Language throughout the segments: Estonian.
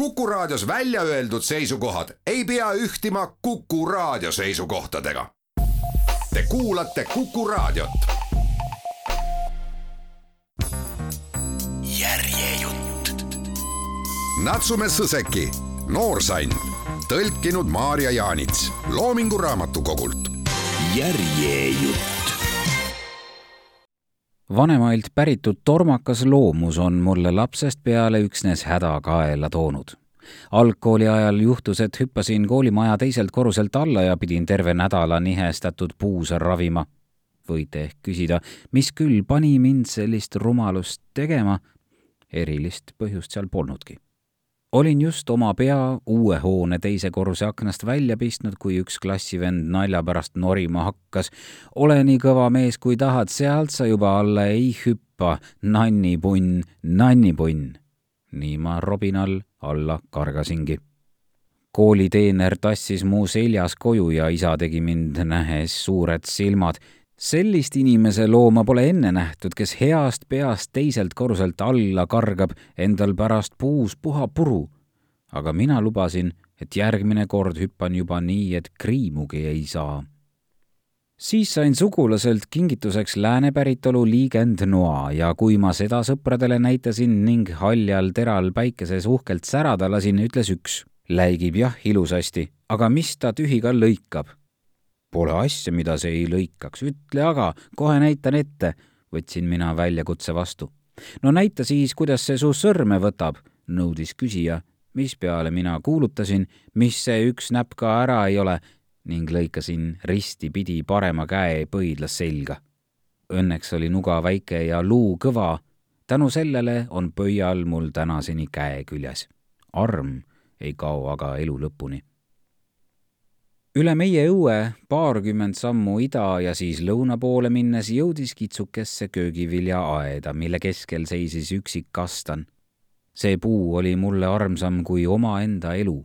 Kuku Raadios välja öeldud seisukohad ei pea ühtima Kuku Raadio seisukohtadega. Te kuulate Kuku Raadiot. järjejutt. Natsume Sõseki, noorsann, tõlkinud Maarja Jaanits Loomingu Raamatukogult. järjejutt vanemailt päritud tormakas loomus on mulle lapsest peale üksnes häda kaela toonud. algkooli ajal juhtus, et hüppasin koolimaja teiselt korruselt alla ja pidin terve nädala nihestatud puusa ravima. võite ehk küsida, mis küll pani mind sellist rumalust tegema, erilist põhjust seal polnudki olin just oma pea uue hoone teise korruse aknast välja pistnud, kui üks klassivend nalja pärast norima hakkas. ole nii kõva mees, kui tahad, sealt sa juba alla ei hüppa, nannipunn, nannipunn. nii ma robinal alla kargasingi. kooliteener tassis mu seljas koju ja isa tegi mind nähes suured silmad sellist inimese looma pole enne nähtud, kes heast peast teiselt korruselt alla kargab, endal pärast puus puha puru. aga mina lubasin, et järgmine kord hüppan juba nii, et kriimugi ei saa. siis sain sugulaselt kingituseks lääne päritolu liigendnoa ja kui ma seda sõpradele näitasin ning haljal teral päikeses uhkelt särada lasin, ütles üks. läigib jah ilusasti, aga mis ta tühi ka lõikab Pole asja, mida see ei lõikaks, ütle aga, kohe näitan ette, võtsin mina väljakutse vastu. no näita siis, kuidas see su sõrme võtab, nõudis küsija, mispeale mina kuulutasin, mis see üks näpp ka ära ei ole ning lõikasin ristipidi parema käe põidlas selga. Õnneks oli nuga väike ja luu kõva, tänu sellele on pöial mul tänaseni käe küljes. arm ei kao aga elu lõpuni üle meie õue paarkümmend sammu ida ja siis lõuna poole minnes jõudis kitsukesse köögiviljaaeda, mille keskel seisis üksik kastan. see puu oli mulle armsam kui omaenda elu.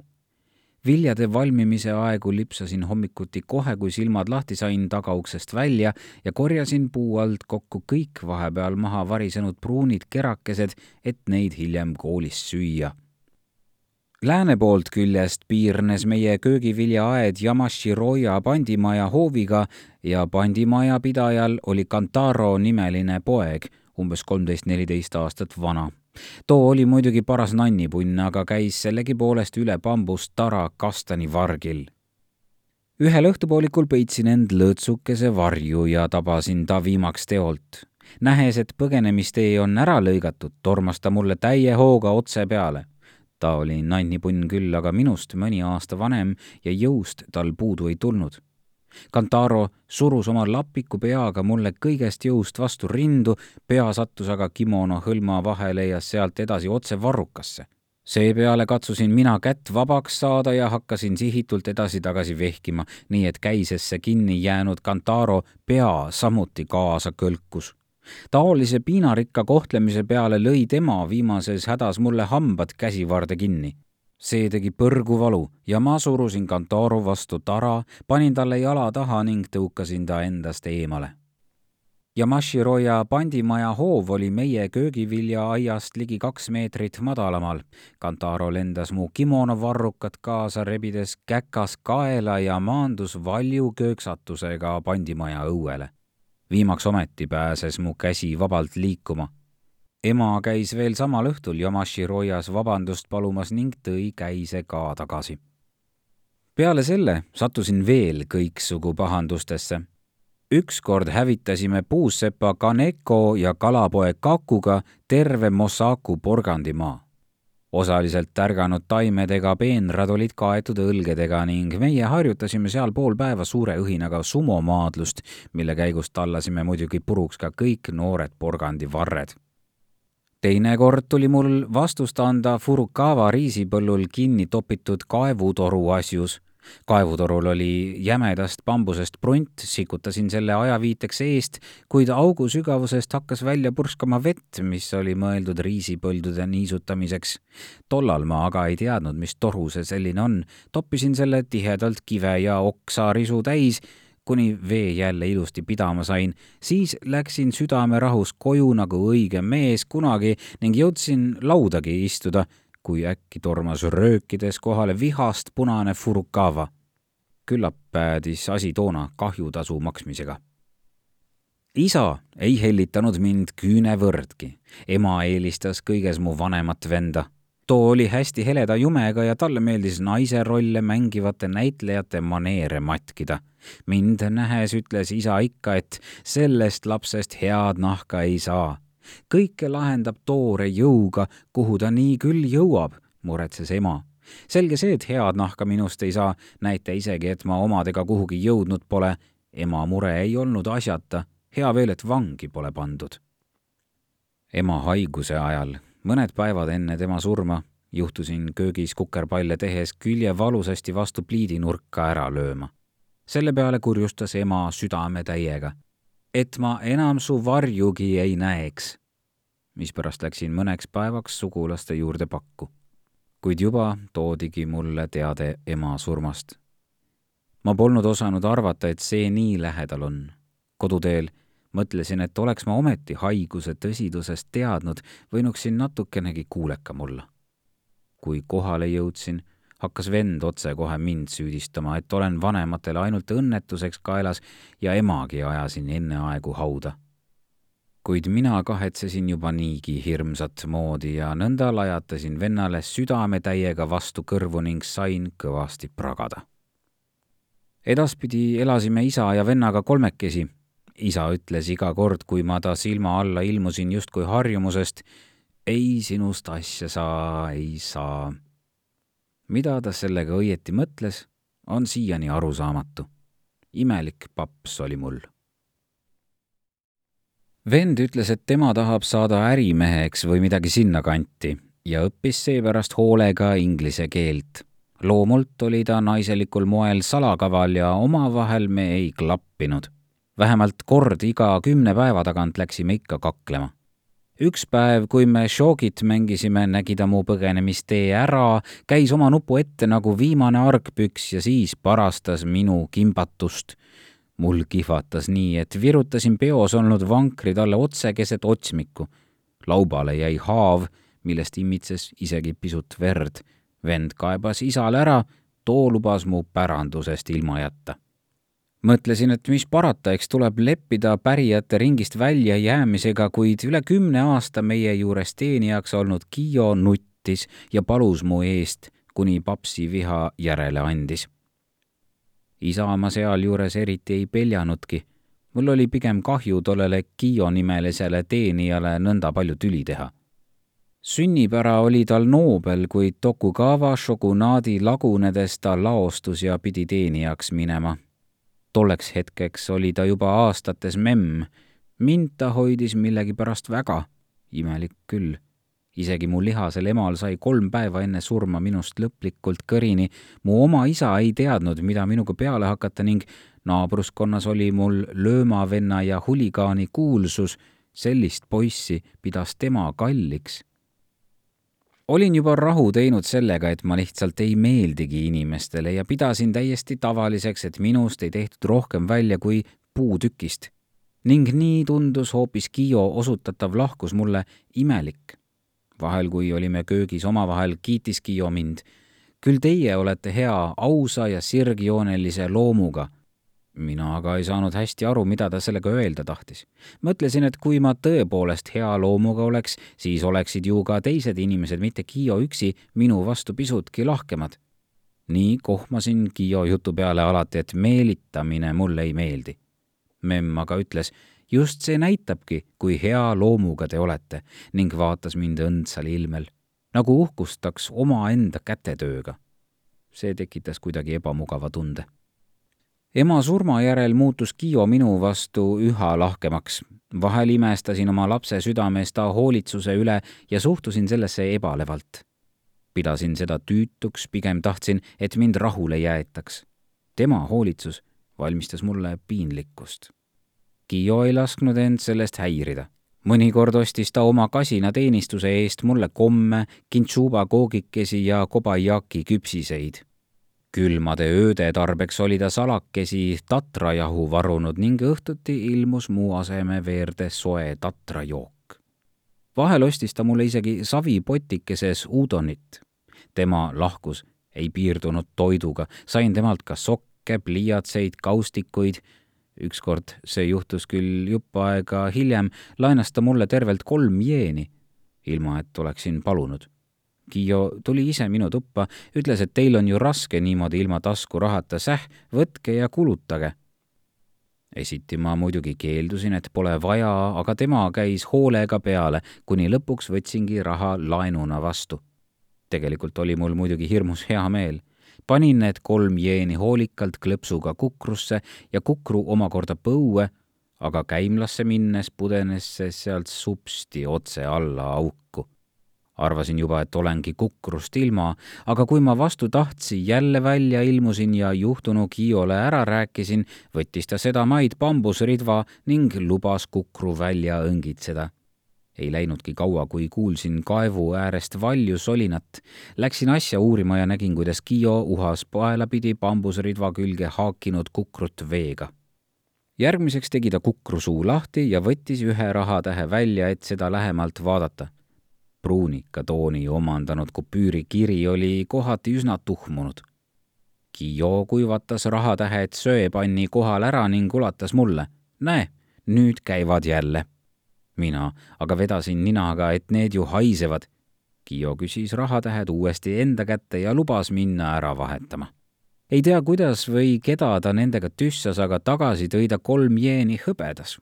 viljade valmimise aegu lipsasin hommikuti kohe, kui silmad lahti sain tagauksest välja ja korjasin puu alt kokku kõik vahepeal maha varisenud pruunid kerakesed, et neid hiljem koolis süüa Lääne poolt küljest piirnes meie köögiviljaaed Yamashiroya pandimaja hooviga ja pandimaja pidajal oli Kantaro nimeline poeg, umbes kolmteist-neliteist aastat vana. too oli muidugi paras nannipunn, aga käis sellegipoolest üle bambust tara kastanivargil. ühel õhtupoolikul peitsin end lõõtsukese varju ja tabasin ta viimaks teolt. nähes, et põgenemistee on ära lõigatud, tormas ta mulle täie hooga otse peale ta oli nannipunn küll, aga minust mõni aasta vanem ja jõust tal puudu ei tulnud. Kantaro surus oma lapiku peaga mulle kõigest jõust vastu rindu, pea sattus aga kimono hõlma vahele ja sealt edasi otse varrukasse. seepeale katsusin mina kätt vabaks saada ja hakkasin sihitult edasi-tagasi vehkima, nii et käisesse kinni jäänud Kantaro pea samuti kaasa kõlkus taolise piinarikka kohtlemise peale lõi tema viimases hädas mulle hambad käsivarde kinni. see tegi põrgu valu ja ma surusin Kantoro vastu tara, panin talle jala taha ning tõukasin ta endast eemale. Yamashiroja pandimaja hoov oli meie köögiviljaaiast ligi kaks meetrit madalamal. Kantaro lendas mu kimonovarrukat kaasa, rebides käkas kaela ja maandus valju kööksatusega pandimaja õuele viimaks ometi pääses mu käsi vabalt liikuma. ema käis veel samal õhtul Yamashiroyas vabandust palumas ning tõi käise ka tagasi. peale selle sattusin veel kõiksugu pahandustesse. ükskord hävitasime puussepa Kaneko ja kalapoe Kakuga terve Mosaku porgandimaa osaliselt tärganud taimedega peenrad olid kaetud õlgedega ning meie harjutasime seal pool päeva suure õhinaga sumomaadlust, mille käigus tallasime muidugi puruks ka kõik noored porgandivarred. teinekord tuli mul vastust anda Furukawa riisipõllul kinni topitud kaevutoru asjus kaevutorul oli jämedast bambusest prunt, sikutasin selle ajaviiteks eest, kuid augu sügavusest hakkas välja purskama vett, mis oli mõeldud riisipõldude niisutamiseks. tollal ma aga ei teadnud, mis toru see selline on. toppisin selle tihedalt kive ja oksarisu täis, kuni vee jälle ilusti pidama sain, siis läksin südamerahus koju nagu õige mees kunagi ning jõudsin laudagi istuda kui äkki tormas röökides kohale vihast punane Furukawa. küllap päädis asi toona kahjutasu maksmisega. isa ei hellitanud mind küünevõrdki. ema eelistas kõiges mu vanemat venda too oli hästi heleda jumega ja talle meeldis naise rolle mängivate näitlejate maneere matkida. mind nähes ütles isa ikka, et sellest lapsest head nahka ei saa. Kõike lahendab toore jõuga, kuhu ta nii küll jõuab, muretses ema. selge see, et head nahka minust ei saa, näite isegi, et ma omadega kuhugi jõudnud pole. ema mure ei olnud asjata, hea veel, et vangi pole pandud ema haiguse ajal mõned päevad enne tema surma juhtusin köögis kukerpalle tehes külje valusasti vastu pliidinurka ära lööma. selle peale kurjustas ema südame täiega, et ma enam su varjugi ei näeks, mispärast läksin mõneks päevaks sugulaste juurde pakku. kuid juba toodigi mulle teade ema surmast. ma polnud osanud arvata, et see nii lähedal on. koduteel mõtlesin, et oleks ma ometi haiguse tõsidusest teadnud, võinuksin natukenegi kuulekam olla. kui kohale jõudsin, hakkas vend otsekohe mind süüdistama, et olen vanematele ainult õnnetuseks kaelas ja emagi ajasin enneaegu hauda. kuid mina kahetsesin juba niigi hirmsat moodi ja nõnda lajatasin vennale südametäiega vastu kõrvu ning sain kõvasti pragada edaspidi elasime isa ja vennaga kolmekesi isa ütles iga kord, kui ma ta silma alla ilmusin justkui harjumusest, ei sinust asja saa, ei saa. Mida ta sellega õieti mõtles, on siiani arusaamatu. imelik paps oli mul. vend ütles, et tema tahab saada ärimeheks või midagi sinnakanti ja õppis seepärast hoolega inglise keelt. loomult oli ta naiselikul moel salakaval ja omavahel me ei klappinud vähemalt kord iga kümne päeva tagant läksime ikka kaklema. Üks päev, kui me šoogit mängisime, nägi ta mu põgenemistee ära, käis oma nupu ette nagu viimane argpüks ja siis parastas minu kimbatust. mul kihvatas nii, et virutasin peos olnud vankri talle otse keset otsmikku. laubale jäi haav, millest imitses isegi pisut verd. vend kaebas isale ära, too lubas mu pärandusest ilma jätta mõtlesin, et mis parata, eks tuleb leppida pärijate ringist väljajäämisega, kuid üle kümne aasta meie juures teenijaks olnud Kiio nuttis ja palus mu eest, kuni papsi viha järele andis. isa ma sealjuures eriti ei peljanudki. mul oli pigem kahju tollele Kiio nimelisele teenijale nõnda palju tüli teha sünnipära oli tal noobel, kuid Tokugawa šogunaadi lagunedes ta laostus ja pidi teenijaks minema tolleks hetkeks oli ta juba aastates memm. mind ta hoidis millegipärast väga. imelik küll. isegi mu lihasel emal sai kolm päeva enne surma minust lõplikult kõrini. mu oma isa ei teadnud, mida minuga peale hakata ning naabruskonnas oli mul löömavenna ja huligaani kuulsus. sellist poissi pidas tema kalliks olin juba rahu teinud sellega, et ma lihtsalt ei meeldigi inimestele ja pidasin täiesti tavaliseks, et minust ei tehtud rohkem välja kui puutükist. ning nii tundus hoopis Kiio osutatav lahkus mulle imelik. vahel, kui olime köögis omavahel, kiitis Kiio mind. küll teie olete hea, ausa ja sirgjoonelise loomuga mina aga ei saanud hästi aru, mida ta sellega öelda tahtis. mõtlesin, et kui ma tõepoolest hea loomuga oleks, siis oleksid ju ka teised inimesed, mitte Kiio üksi, minu vastu pisutki lahkemad. nii kohmasin Kiio jutu peale alati, et meelitamine mulle ei meeldi. memm aga ütles, just see näitabki, kui hea loomuga te olete ning vaatas mind õndsal ilmel, nagu uhkustaks omaenda kätetööga. see tekitas kuidagi ebamugava tunde ema surma järel muutus Kiio minu vastu üha lahkemaks. vahel imestasin oma lapse südames ta hoolitsuse üle ja suhtusin sellesse ebalevalt. pidasin seda tüütuks, pigem tahtsin, et mind rahule jäetaks. tema hoolitsus valmistas mulle piinlikkust. Kiio ei lasknud end sellest häirida mõnikord ostis ta oma kasina teenistuse eest mulle komme, kintsuba koogikesi ja kobayaki küpsiseid külmade ööde tarbeks oli ta salakesi tatrajahu varunud ning õhtuti ilmus muu aseme veerde soe tatrajook. vahel ostis ta mulle isegi savipotikeses udonit. tema lahkus ei piirdunud toiduga, sain temalt ka sokke, pliiatseid, kaustikuid. ükskord, see juhtus küll jupp aega hiljem, laenas ta mulle tervelt kolm jeeni, ilma et oleksin palunud Kiio tuli ise minu tuppa, ütles, et teil on ju raske niimoodi ilma taskurahata, säh, võtke ja kulutage. esiti ma muidugi keeldusin, et pole vaja, aga tema käis hoolega peale, kuni lõpuks võtsingi raha laenuna vastu. tegelikult oli mul muidugi hirmus hea meel. panin need kolm jeeni hoolikalt klõpsuga kukrusse ja kukru omakorda põue, aga käimlasse minnes pudenes see sealt supsti otse alla auku arvasin juba, et olengi kukrust ilma, aga kui ma vastu tahtsi jälle välja ilmusin ja juhtunu Kiiole ära rääkisin, võttis ta sedamaid bambusridva ning lubas kukru välja õngitseda. ei läinudki kaua, kui kuulsin kaevu äärest valju solinat. Läksin asja uurima ja nägin, kuidas Kiio uhas paelapidi bambusridva külge haakinud kukrut veega järgmiseks tegi ta kukru suu lahti ja võttis ühe rahatähe välja, et seda lähemalt vaadata pruunika tooni omandanud kupüürikiri oli kohati üsna tuhmunud. Gio kuivatas rahatähed söepanni kohal ära ning ulatas mulle. näe, nüüd käivad jälle. mina aga vedasin ninaga, et need ju haisevad. Gio küsis rahatähed uuesti enda kätte ja lubas minna ära vahetama. ei tea, kuidas või keda ta nendega tüssas, aga tagasi tõi ta kolm jeeni hõbedas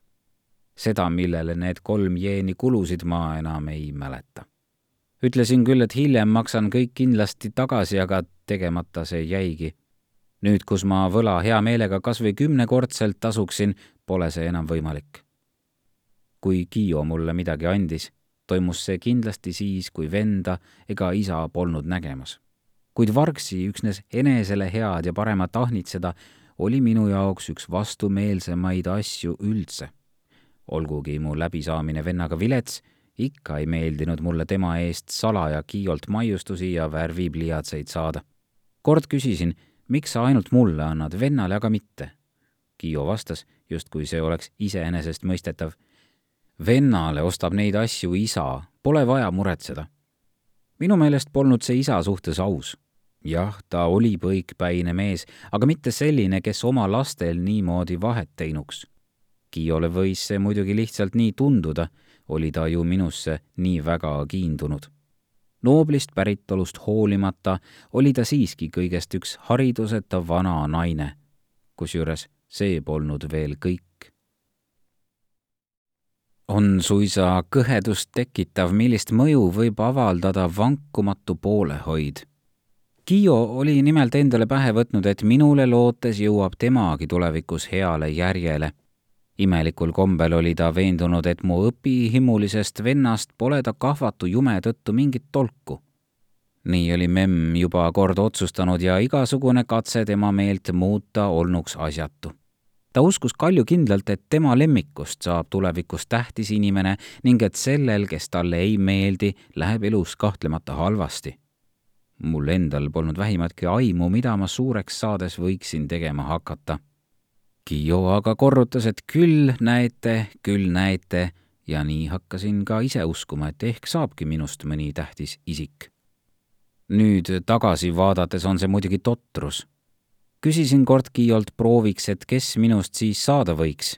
seda, millele need kolm jeeni kulusid, ma enam ei mäleta ütlesin küll, et hiljem maksan kõik kindlasti tagasi, aga tegemata see jäigi. nüüd, kus ma võla hea meelega kas või kümnekordselt tasuksin, pole see enam võimalik. kui Kiio mulle midagi andis, toimus see kindlasti siis, kui venda ega isa polnud nägemas. kuid vargsi üksnes enesele head ja paremat ahnitseda oli minu jaoks üks vastumeelsemaid asju üldse. olgugi mu läbisaamine vennaga vilets ikka ei meeldinud mulle tema eest salaja Kiiolt maiustusi ja värvipliiatseid saada. kord küsisin, miks sa ainult mulle annad, vennale aga mitte. Kiio vastas, justkui see oleks iseenesestmõistetav. vennale ostab neid asju isa, pole vaja muretseda. minu meelest polnud see isa suhtes aus. jah, ta oli põikpäine mees, aga mitte selline, kes oma lastel niimoodi vahet teinuks. Kiiole võis see muidugi lihtsalt nii tunduda oli ta ju minusse nii väga kiindunud. nooblist päritolust hoolimata oli ta siiski kõigest üks hariduseta vana naine. kusjuures see polnud veel kõik. on suisa kõhedust tekitav, millist mõju võib avaldada vankumatu poolehoid Kiio oli nimelt endale pähe võtnud, et minule lootes jõuab temagi tulevikus heale järjele imelikul kombel oli ta veendunud, et mu õpihimulisest vennast pole ta kahvatu jume tõttu mingit tolku. nii oli memm juba kord otsustanud ja igasugune katse tema meelt muuta olnuks asjatu. ta uskus kaljukindlalt, et tema lemmikust saab tulevikus tähtis inimene ning et sellel, kes talle ei meeldi, läheb elus kahtlemata halvasti mul endal polnud vähimatki aimu, mida ma suureks saades võiksin tegema hakata Gio aga korrutas, et küll näete, küll näete ja nii hakkasin ka ise uskuma, et ehk saabki minust mõni tähtis isik. nüüd tagasi vaadates on see muidugi totrus. küsisin kord Giolt prooviks, et kes minust siis saada võiks.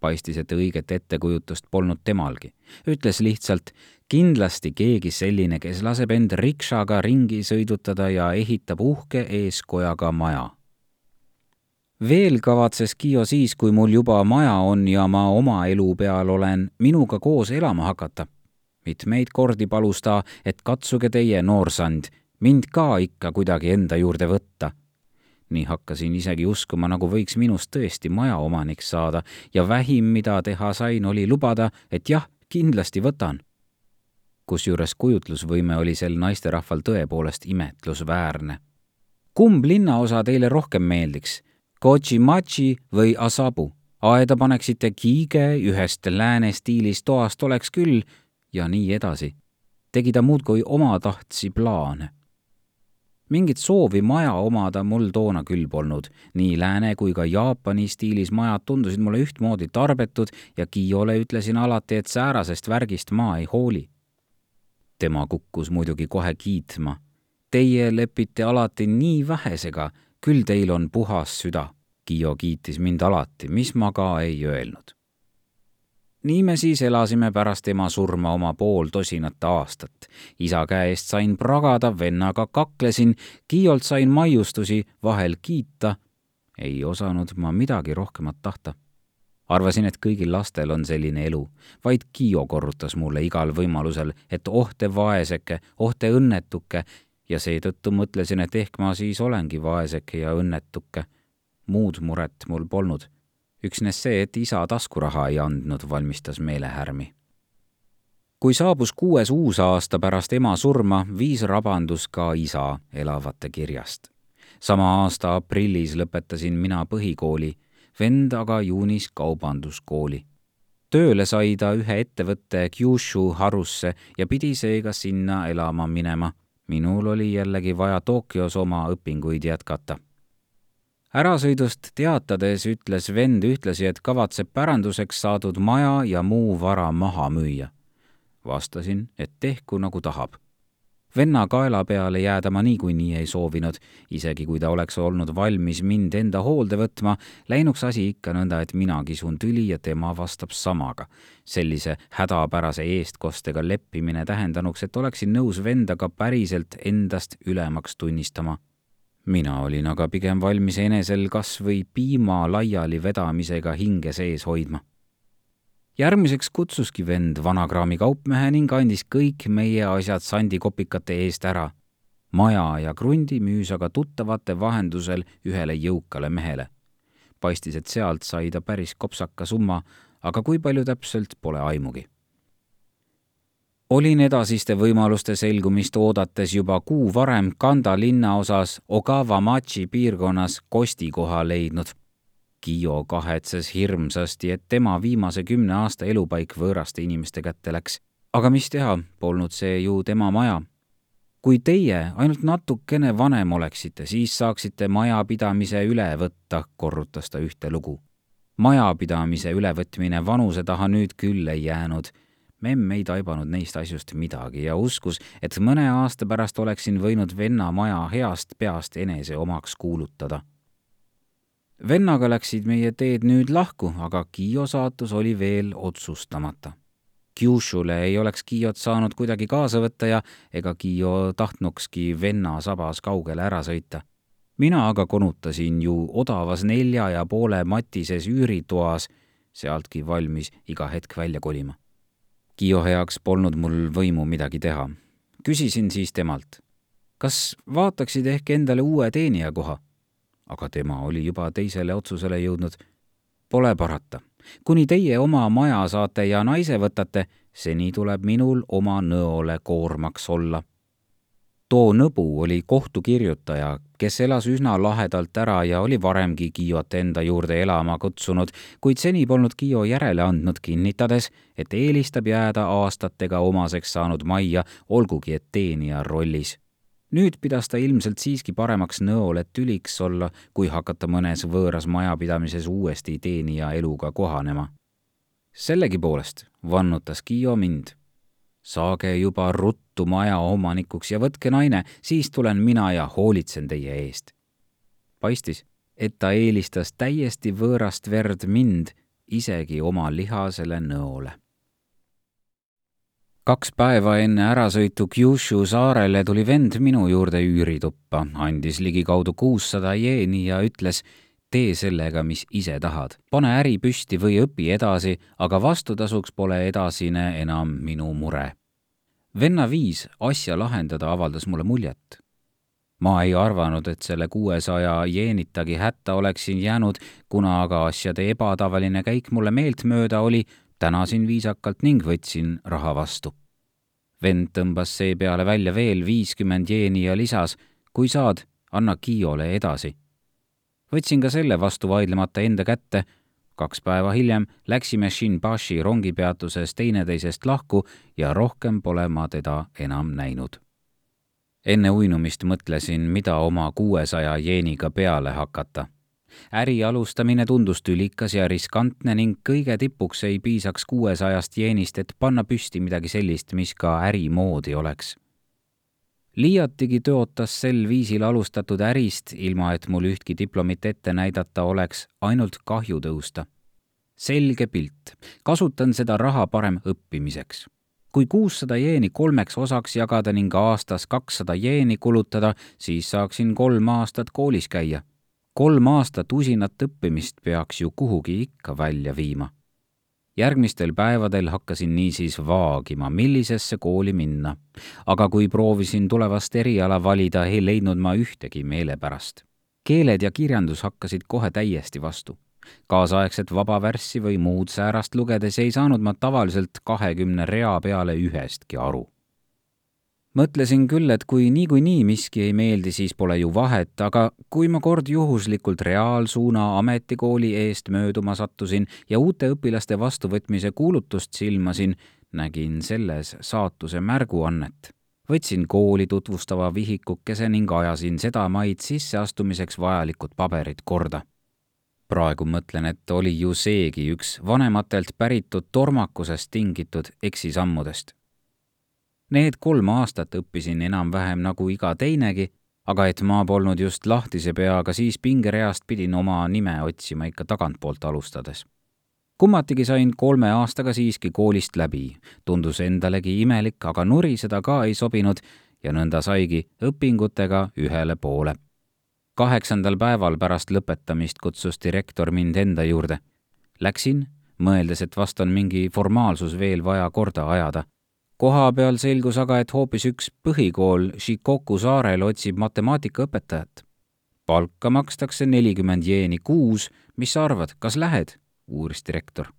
paistis, et õiget ettekujutust polnud temalgi. ütles lihtsalt, kindlasti keegi selline, kes laseb end rikšaga ringi sõidutada ja ehitab uhke eeskojaga maja veel kavatses Gio siis, kui mul juba maja on ja ma oma elu peal olen, minuga koos elama hakata. mitmeid kordi palus ta, et katsuge teie, noorsand, mind ka ikka kuidagi enda juurde võtta. nii hakkasin isegi uskuma, nagu võiks minust tõesti majaomaniks saada ja vähim, mida teha sain, oli lubada, et jah, kindlasti võtan. kusjuures kujutlusvõime oli sel naisterahval tõepoolest imetlusväärne. kumb linnaosa teile rohkem meeldiks Kochimachi või Asabu. aeda paneksite kiige ühest lääne stiilis toast oleks küll ja nii edasi. tegi ta muudkui omatahtsi plaane. mingit soovi maja omada mul toona küll polnud, nii lääne kui ka Jaapani stiilis majad tundusid mulle ühtmoodi tarbetud ja Kiiole ütlesin alati, et säärasest värgist ma ei hooli tema kukkus muidugi kohe kiitma. Teie lepite alati nii vähesega, küll teil on puhas süda. Kiio kiitis mind alati, mis ma ka ei öelnud. nii me siis elasime pärast ema surma oma pool tosinat aastat. isa käest sain pragada, vennaga kaklesin, Kiiolt sain maiustusi, vahel kiita. ei osanud ma midagi rohkemat tahta arvasin, et kõigil lastel on selline elu. vaid Kiio korrutas mulle igal võimalusel, et oh te vaeseke, oh te õnnetuke ja seetõttu mõtlesin, et ehk ma siis olengi vaeseke ja õnnetuke. muud muret mul polnud. üksnes see, et isa taskuraha ei andnud, valmistas meelehärmi. kui saabus kuues uusaasta pärast ema surma, viis rabandus ka isa elavate kirjast. sama aasta aprillis lõpetasin mina põhikooli vend aga juunis kaubanduskooli. tööle sai ta ühe ettevõtte Kyushu harusse ja pidi seega sinna elama minema. Minul oli jällegi vaja Tokyos oma õpinguid jätkata. ärasõidust teatades ütles vend ühtlasi, et kavatseb päranduseks saadud maja ja muu vara maha müüa. vastasin, et tehku nagu tahab venna kaela peale jääda ma niikuinii ei soovinud, isegi kui ta oleks olnud valmis mind enda hoolde võtma, läinuks asi ikka nõnda, et mina kisun tüli ja tema vastab samaga. sellise hädapärase eestkostega leppimine tähendanuks, et oleksin nõus venda ka päriselt endast ülemaks tunnistama. Mina olin aga pigem valmis enesel kas või piima laiali vedamisega hinge sees hoidma järgmiseks kutsuski vend vanakraami kaupmehe ning andis kõik meie asjad sandikopikate eest ära. maja ja krundi müüs aga tuttavate vahendusel ühele jõukale mehele. paistis, et sealt sai ta päris kopsaka summa, aga kui palju täpselt, pole aimugi. olin edasiste võimaluste selgumist oodates juba kuu varem Kanda linnaosas Ogawamachi piirkonnas kostikoha leidnud Kiio kahetses hirmsasti, et tema viimase kümne aasta elupaik võõraste inimeste kätte läks. aga mis teha, polnud see ju tema maja. kui teie ainult natukene vanem oleksite, siis saaksite majapidamise üle võtta, korrutas ta ühte lugu. majapidamise ülevõtmine vanuse taha nüüd küll ei jäänud memm ei taibanud neist asjust midagi ja uskus, et mõne aasta pärast oleksin võinud venna maja heast peast enese omaks kuulutada vennaga läksid meie teed nüüd lahku, aga Kiio saatus oli veel otsustamata. Kyushule ei oleks Kiiot saanud kuidagi kaasa võtta ja ega Kiio tahtnukski venna sabas kaugele ära sõita. mina aga konutasin ju odavas nelja ja poole matises üüritoas, sealtki valmis iga hetk välja kolima. Kiio heaks polnud mul võimu midagi teha. küsisin siis temalt, kas vaataksid ehk endale uue teenijakoha aga tema oli juba teisele otsusele jõudnud. Pole parata, kuni teie oma maja saate ja naise võtate, seni tuleb minul oma nõole koormaks olla. too nõbu oli kohtukirjutaja, kes elas üsna lahedalt ära ja oli varemgi Kiiot enda juurde elama kutsunud, kuid seni polnud Kiio järele andnud, kinnitades, et eelistab jääda aastatega omaseks saanud majja, olgugi et teenija rollis nüüd pidas ta ilmselt siiski paremaks nõole tüliks olla, kui hakata mõnes võõras majapidamises uuesti teenija eluga kohanema. sellegipoolest vannutas Kiio mind. saage juba ruttu maja omanikuks ja võtke naine, siis tulen mina ja hoolitsen teie eest. paistis, et ta eelistas täiesti võõrast verd mind isegi oma lihasele nõole kaks päeva enne ärasõitu Kyushu saarele tuli vend minu juurde üürituppa, andis ligikaudu kuussada jeeni ja ütles, tee sellega, mis ise tahad. pane äri püsti või õpi edasi, aga vastutasuks pole edasine enam minu mure. venna viis asja lahendada avaldas mulle muljet. ma ei arvanud, et selle kuuesaja jeenitagi hätta oleksin jäänud, kuna aga asjade ebatavaline käik mulle meeltmööda oli, tänasin viisakalt ning võtsin raha vastu. vend tõmbas seepeale välja veel viiskümmend jeeni ja lisas, kui saad, anna Kiiole edasi. võtsin ka selle vastu vaidlemata enda kätte, kaks päeva hiljem läksime Shinbashi rongipeatuses teineteisest lahku ja rohkem pole ma teda enam näinud. enne uinumist mõtlesin, mida oma kuuesaja jeeniga peale hakata äri alustamine tundus tülikas ja riskantne ning kõige tipuks ei piisaks kuuesajast jeenist, et panna püsti midagi sellist, mis ka äri moodi oleks. liiatigi tõotas sel viisil alustatud ärist, ilma et mul ühtki diplomit ette näidata oleks, ainult kahju tõusta. selge pilt, kasutan seda raha parem õppimiseks kui kuussada jeeni kolmeks osaks jagada ning aastas kakssada jeeni kulutada, siis saaksin kolm aastat koolis käia kolm aastat usinat õppimist peaks ju kuhugi ikka välja viima. järgmistel päevadel hakkasin niisiis vaagima, millisesse kooli minna. aga kui proovisin tulevast eriala valida, ei leidnud ma ühtegi meelepärast. keeled ja kirjandus hakkasid kohe täiesti vastu. kaasaegset vabavärssi või muud säärast lugedes ei saanud ma tavaliselt kahekümne rea peale ühestki aru mõtlesin küll, et kui niikuinii miski ei meeldi, siis pole ju vahet, aga kui ma kord juhuslikult reaalsuuna ametikooli eest mööduma sattusin ja uute õpilaste vastuvõtmise kuulutust silmasin, nägin selles saatuse märguannet. võtsin kooli tutvustava vihikukese ning ajasin sedamaid sisseastumiseks vajalikud paberid korda praegu mõtlen, et oli ju seegi üks vanematelt päritud tormakusest tingitud eksisammudest Need kolm aastat õppisin enam-vähem nagu iga teinegi, aga et ma polnud just lahtise peaga, siis pingereast pidin oma nime otsima ikka tagantpoolt alustades. kummatigi sain kolme aastaga siiski koolist läbi, tundus endalegi imelik, aga nuriseda ka ei sobinud ja nõnda saigi õpingutega ühele poole. kaheksandal päeval pärast lõpetamist kutsus direktor mind enda juurde. Läksin, mõeldes, et vast on mingi formaalsus veel vaja korda ajada koha peal selgus aga, et hoopis üks põhikool Shikoku saarel otsib matemaatikaõpetajat. palka makstakse nelikümmend jeeni kuus, mis sa arvad, kas lähed? uuris direktor.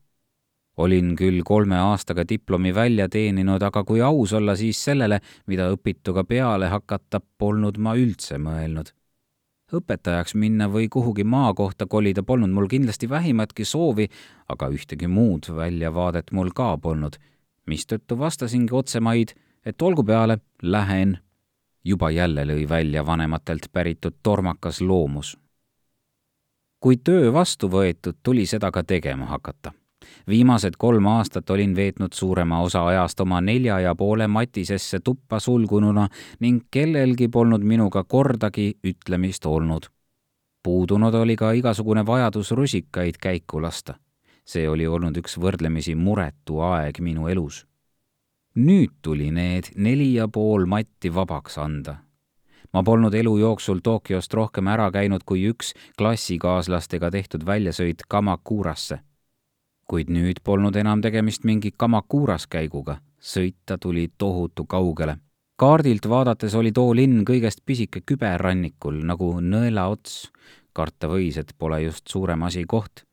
olin küll kolme aastaga diplomi välja teeninud, aga kui aus olla, siis sellele, mida õpituga peale hakata, polnud ma üldse mõelnud õpetajaks minna või kuhugi maakohta kolida polnud mul kindlasti vähimatki soovi, aga ühtegi muud väljavaadet mul ka polnud mistõttu vastasingi otsemaid, et olgu peale, lähen. juba jälle lõi välja vanematelt päritud tormakas loomus. kui töö vastu võetud, tuli seda ka tegema hakata. viimased kolm aastat olin veetnud suurema osa ajast oma nelja ja poole matisesse tuppa sulgununa ning kellelgi polnud minuga kordagi ütlemist olnud. puudunud oli ka igasugune vajadus rusikaid käiku lasta see oli olnud üks võrdlemisi muretu aeg minu elus. nüüd tuli need neli ja pool matti vabaks anda. ma polnud elu jooksul Tokyost rohkem ära käinud kui üks klassikaaslastega tehtud väljasõit Kamakurasse. kuid nüüd polnud enam tegemist mingi Kamakuras käiguga, sõita tuli tohutu kaugele kaardilt vaadates oli too linn kõigest pisike küberrannikul nagu nõelaots. karta võis, et pole just suurem asi koht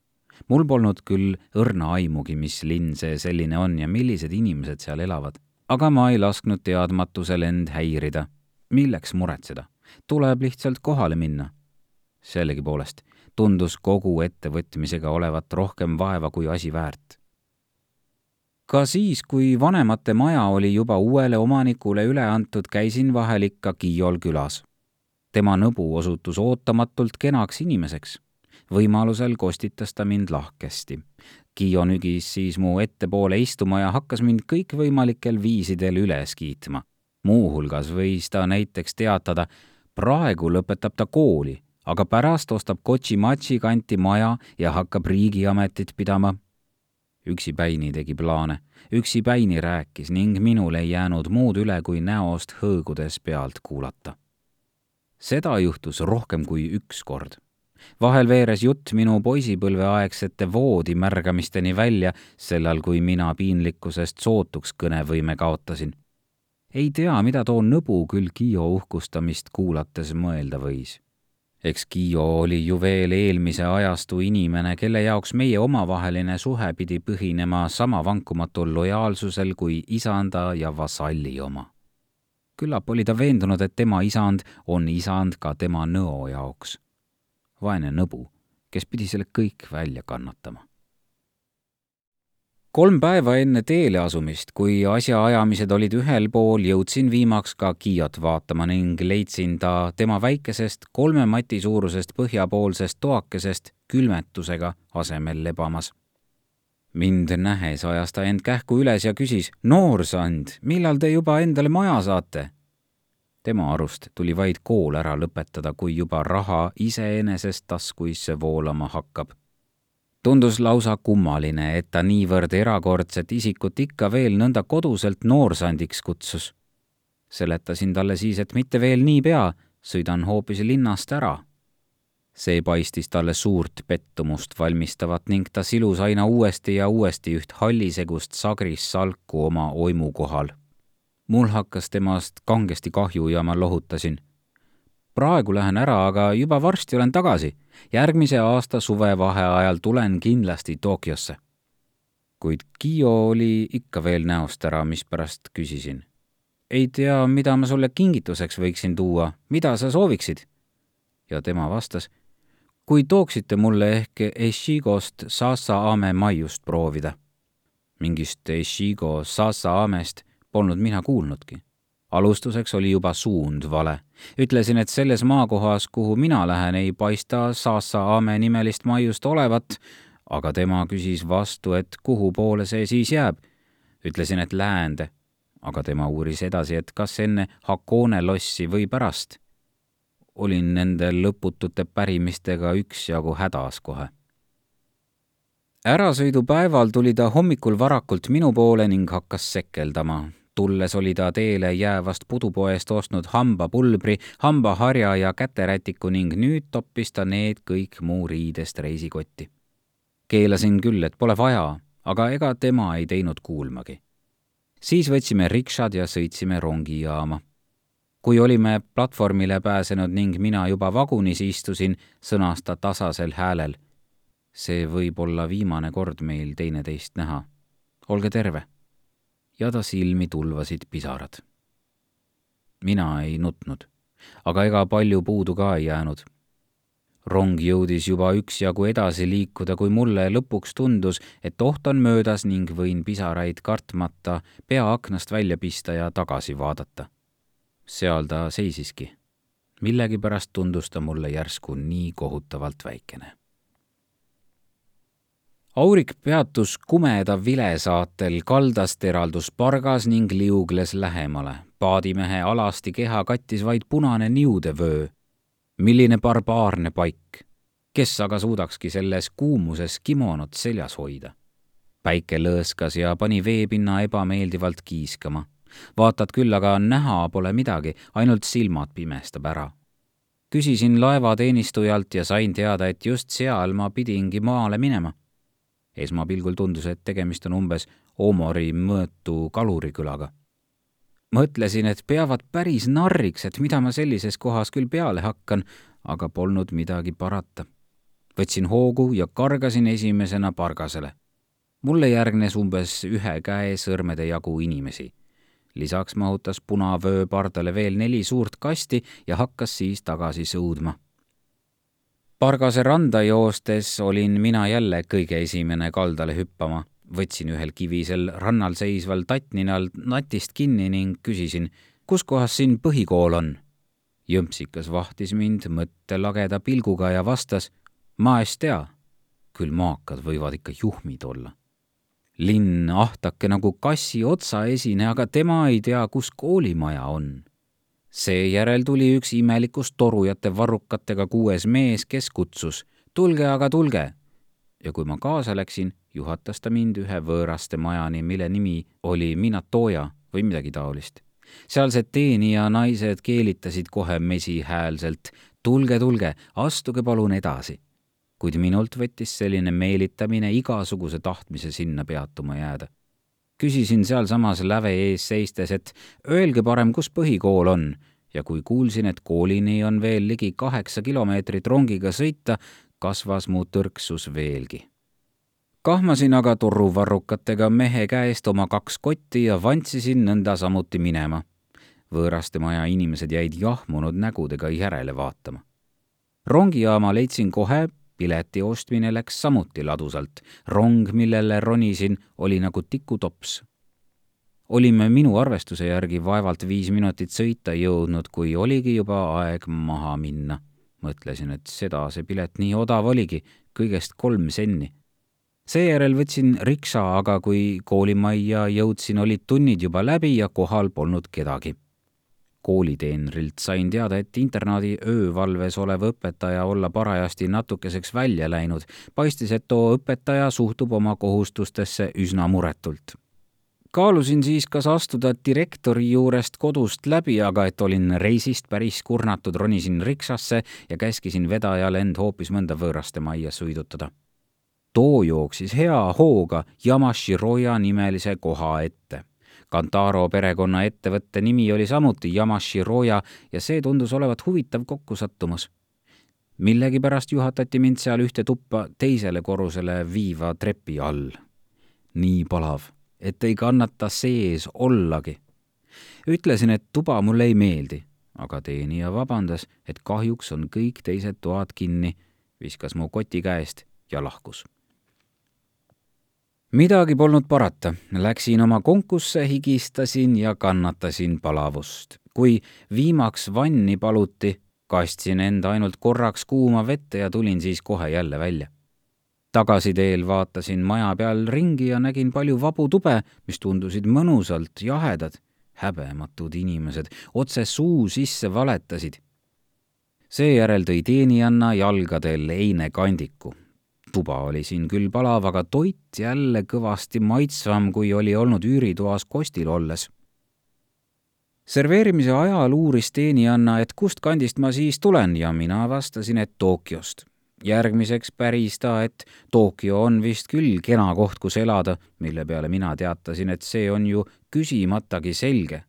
mul polnud küll õrna aimugi, mis linn see selline on ja millised inimesed seal elavad. aga ma ei lasknud teadmatusel end häirida. milleks muretseda? tuleb lihtsalt kohale minna. sellegipoolest tundus kogu ettevõtmisega olevat rohkem vaeva kui asi väärt. ka siis, kui vanemate maja oli juba uuele omanikule üle antud, käisin vahel ikka Kiiol külas. tema nõbu osutus ootamatult kenaks inimeseks võimalusel kostitas ta mind lahkesti. Kiio nügis siis mu ettepoole istuma ja hakkas mind kõikvõimalikel viisidel üles kiitma. muuhulgas võis ta näiteks teatada, praegu lõpetab ta kooli, aga pärast ostab Kochi-Machi kanti maja ja hakkab riigiametit pidama üksipäini tegi plaane, üksipäini rääkis ning minul ei jäänud muud üle, kui näost hõõgudes pealt kuulata. seda juhtus rohkem kui üks kord vahel veeres jutt minu poisipõlveaegsete voodimärgamisteni välja, sellal kui mina piinlikkusest sootuks kõnevõime kaotasin. ei tea, mida too nõbu küll Kiio uhkustamist kuulates mõelda võis. eks Kiio oli ju veel eelmise ajastu inimene, kelle jaoks meie omavaheline suhe pidi põhinema sama vankumatul lojaalsusel kui isanda ja vasalli oma küllap oli ta veendunud, et tema isand on isand ka tema nõo jaoks vaene nõbu, kes pidi selle kõik välja kannatama. kolm päeva enne teele asumist, kui asjaajamised olid ühel pool, jõudsin viimaks ka Kiiot vaatama ning leidsin ta tema väikesest kolme mati suurusest põhjapoolsest toakesest külmetusega asemel lebamas. mind nähes ajas ta end kähku üles ja küsis, noorsand, millal te juba endale maja saate? Tema arust tuli vaid kool ära lõpetada, kui juba raha iseenesest taskuisse voolama hakkab tundus lausa kummaline, et ta niivõrd erakordset isikut ikka veel nõnda koduselt noorsandiks kutsus. seletasin talle siis, et mitte veel niipea, sõidan hoopis linnast ära. see paistis talle suurt pettumust valmistavat ning ta silus aina uuesti ja uuesti üht hallisegust sagrissalku oma oimu kohal. Mul hakkas temast kangesti kahju ja ma lohutasin praegu lähen ära, aga juba varsti olen tagasi. järgmise aasta suvevaheajal tulen kindlasti Tokyosse. kuid Kiio oli ikka veel näost ära, mispärast küsisin. ei tea, mida ma sulle kingituseks võiksin tuua, mida sa sooviksid? ja tema vastas, kui tooksite mulle ehk Eshigost Sasa Ame maiust proovida. mingist Eshigo Sasa Amest polnud mina kuulnudki alustuseks oli juba suund vale. ütlesin, et selles maakohas, kuhu mina lähen, ei paista Saassa Aame nimelist maiust olevat, aga tema küsis vastu, et kuhu poole see siis jääb. ütlesin, et läände, aga tema uuris edasi, et kas enne Hakone lossi või pärast. olin nende lõputute pärimistega üksjagu hädas kohe ärasõidupäeval tuli ta hommikul varakult minu poole ning hakkas sekeldama tulles oli ta teele jäävast pudupoest ostnud hambapulbri, hambaharja ja käterätiku ning nüüd toppis ta need kõik muu riidest reisikotti. keelasin küll, et pole vaja, aga ega tema ei teinud kuulmagi. siis võtsime rikšad ja sõitsime rongijaama. kui olime platvormile pääsenud ning mina juba vagunis istusin, sõnas ta tasasel häälel. see võib olla viimane kord meil teineteist näha. olge terve ja ta silmi tulvasid pisarad. mina ei nutnud, aga ega palju puudu ka ei jäänud. rong jõudis juba üksjagu edasi liikuda, kui mulle lõpuks tundus, et oht on möödas ning võin pisaraid kartmata pea aknast välja pista ja tagasi vaadata. seal ta seisiski. millegipärast tundus ta mulle järsku nii kohutavalt väikene Aurik peatus kumeda vile saatel kaldast eraldus pargas ning liugles lähemale. paadimehe alasti keha kattis vaid punane niudevöö. milline barbaarne paik! kes aga suudakski selles kuumuses kimonot seljas hoida? päike lõõskas ja pani veepinna ebameeldivalt kiiskama. vaatad küll, aga näha pole midagi, ainult silmad pimestab ära küsisin laevateenistujalt ja sain teada, et just seal ma pidingi maale minema esmapilgul tundus, et tegemist on umbes Omori mõõtu kalurikülaga. mõtlesin, et peavad päris narriks, et mida ma sellises kohas küll peale hakkan, aga polnud midagi parata. võtsin hoogu ja kargasin esimesena pargasele. mulle järgnes umbes ühe käe sõrmede jagu inimesi. lisaks mahutas punavöö pardale veel neli suurt kasti ja hakkas siis tagasi sõudma Pargase randa joostes olin mina jälle kõige esimene kaldale hüppama. võtsin ühel kivisel rannal seisval tattninal natist kinni ning küsisin, kus kohas siin põhikool on. jõmpsikas vahtis mind mõttelageda pilguga ja vastas, ma es tea. küll maakad võivad ikka juhmid olla. linn ahtake nagu kassi otsaesine, aga tema ei tea, kus koolimaja on seejärel tuli üks imelikust torujate varrukatega kuues mees, kes kutsus tulge aga tulge. ja kui ma kaasa läksin, juhatas ta mind ühe võõraste majani, mille nimi oli Minatoja või midagi taolist. sealsed teenija naised keelitasid kohe mesihäälselt tulge, tulge, astuge palun edasi. kuid minult võttis selline meelitamine igasuguse tahtmise sinna peatuma jääda küsisin sealsamas läve ees seistes, et öelge parem, kus põhikool on ja kui kuulsin, et koolini on veel ligi kaheksa kilomeetrit rongiga sõita, kasvas mu tõrksus veelgi. kahmasin aga turruvarrukatega mehe käest oma kaks kotti ja vantsisin nõnda samuti minema. võõraste maja inimesed jäid jahmunud nägudega järele vaatama. rongijaama leidsin kohe, pileti ostmine läks samuti ladusalt. rong, millele ronisin, oli nagu tikutops. olime minu arvestuse järgi vaevalt viis minutit sõita jõudnud, kui oligi juba aeg maha minna. mõtlesin, et seda see pilet nii odav oligi, kõigest kolm senni seejärel võtsin riksa, aga kui koolimajja jõudsin, olid tunnid juba läbi ja kohal polnud kedagi. Kooliteenrilt sain teada, et internaadi öövalves olev õpetaja olla parajasti natukeseks välja läinud. paistis, et too õpetaja suhtub oma kohustustesse üsna muretult kaalusin siis, kas astuda direktori juurest kodust läbi, aga et olin reisist päris kurnatud, ronisin riksasse ja käskisin vedajal end hoopis mõnda võõraste majja sõidutada too jooksis hea hooga Yamashiroya nimelise koha ette. Kantaro perekonna ettevõtte nimi oli samuti Yamashiroya ja see tundus olevat huvitav kokkusattumus. millegipärast juhatati mind seal ühte tuppa teisele korrusele viiva trepi all. nii palav, et ei kannata sees ollagi. ütlesin, et tuba mulle ei meeldi, aga teenija vabandas, et kahjuks on kõik teised toad kinni, viskas mu koti käest ja lahkus midagi polnud parata, läksin oma konkusse, higistasin ja kannatasin palavust. kui viimaks vanni paluti, kastsin end ainult korraks kuuma vette ja tulin siis kohe jälle välja. tagasiteel vaatasin maja peal ringi ja nägin palju vabu tube, mis tundusid mõnusalt jahedad. häbematud inimesed otse suu sisse valetasid. seejärel tõi teenijanna jalgadel einekandiku tuba oli siin küll palav, aga toit jälle kõvasti maitsvam, kui oli olnud üüritoas kostil olles. serveerimise ajal uuris teenijanna, et kust kandist ma siis tulen ja mina vastasin, et Tokyost. järgmiseks päris ta, et Tokyo on vist küll kena koht, kus elada, mille peale mina teatasin, et see on ju küsimatagi selge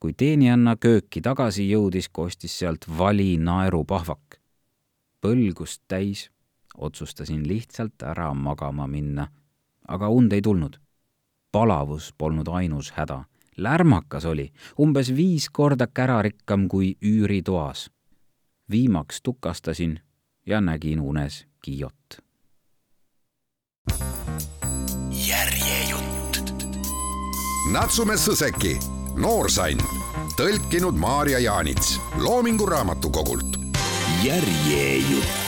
kui teenijanna kööki tagasi jõudis, kostis sealt vali naerupahvak. põlgust täis otsustasin lihtsalt ära magama minna, aga und ei tulnud. palavus polnud ainus häda, lärmakas oli, umbes viis korda kärarikkam kui üüritoas. viimaks tukastasin ja nägin unes Kiiot. järjejutt. Natsume Sõseki, noorsand, tõlkinud Maarja Jaanits Loomingu Raamatukogult. järjejutt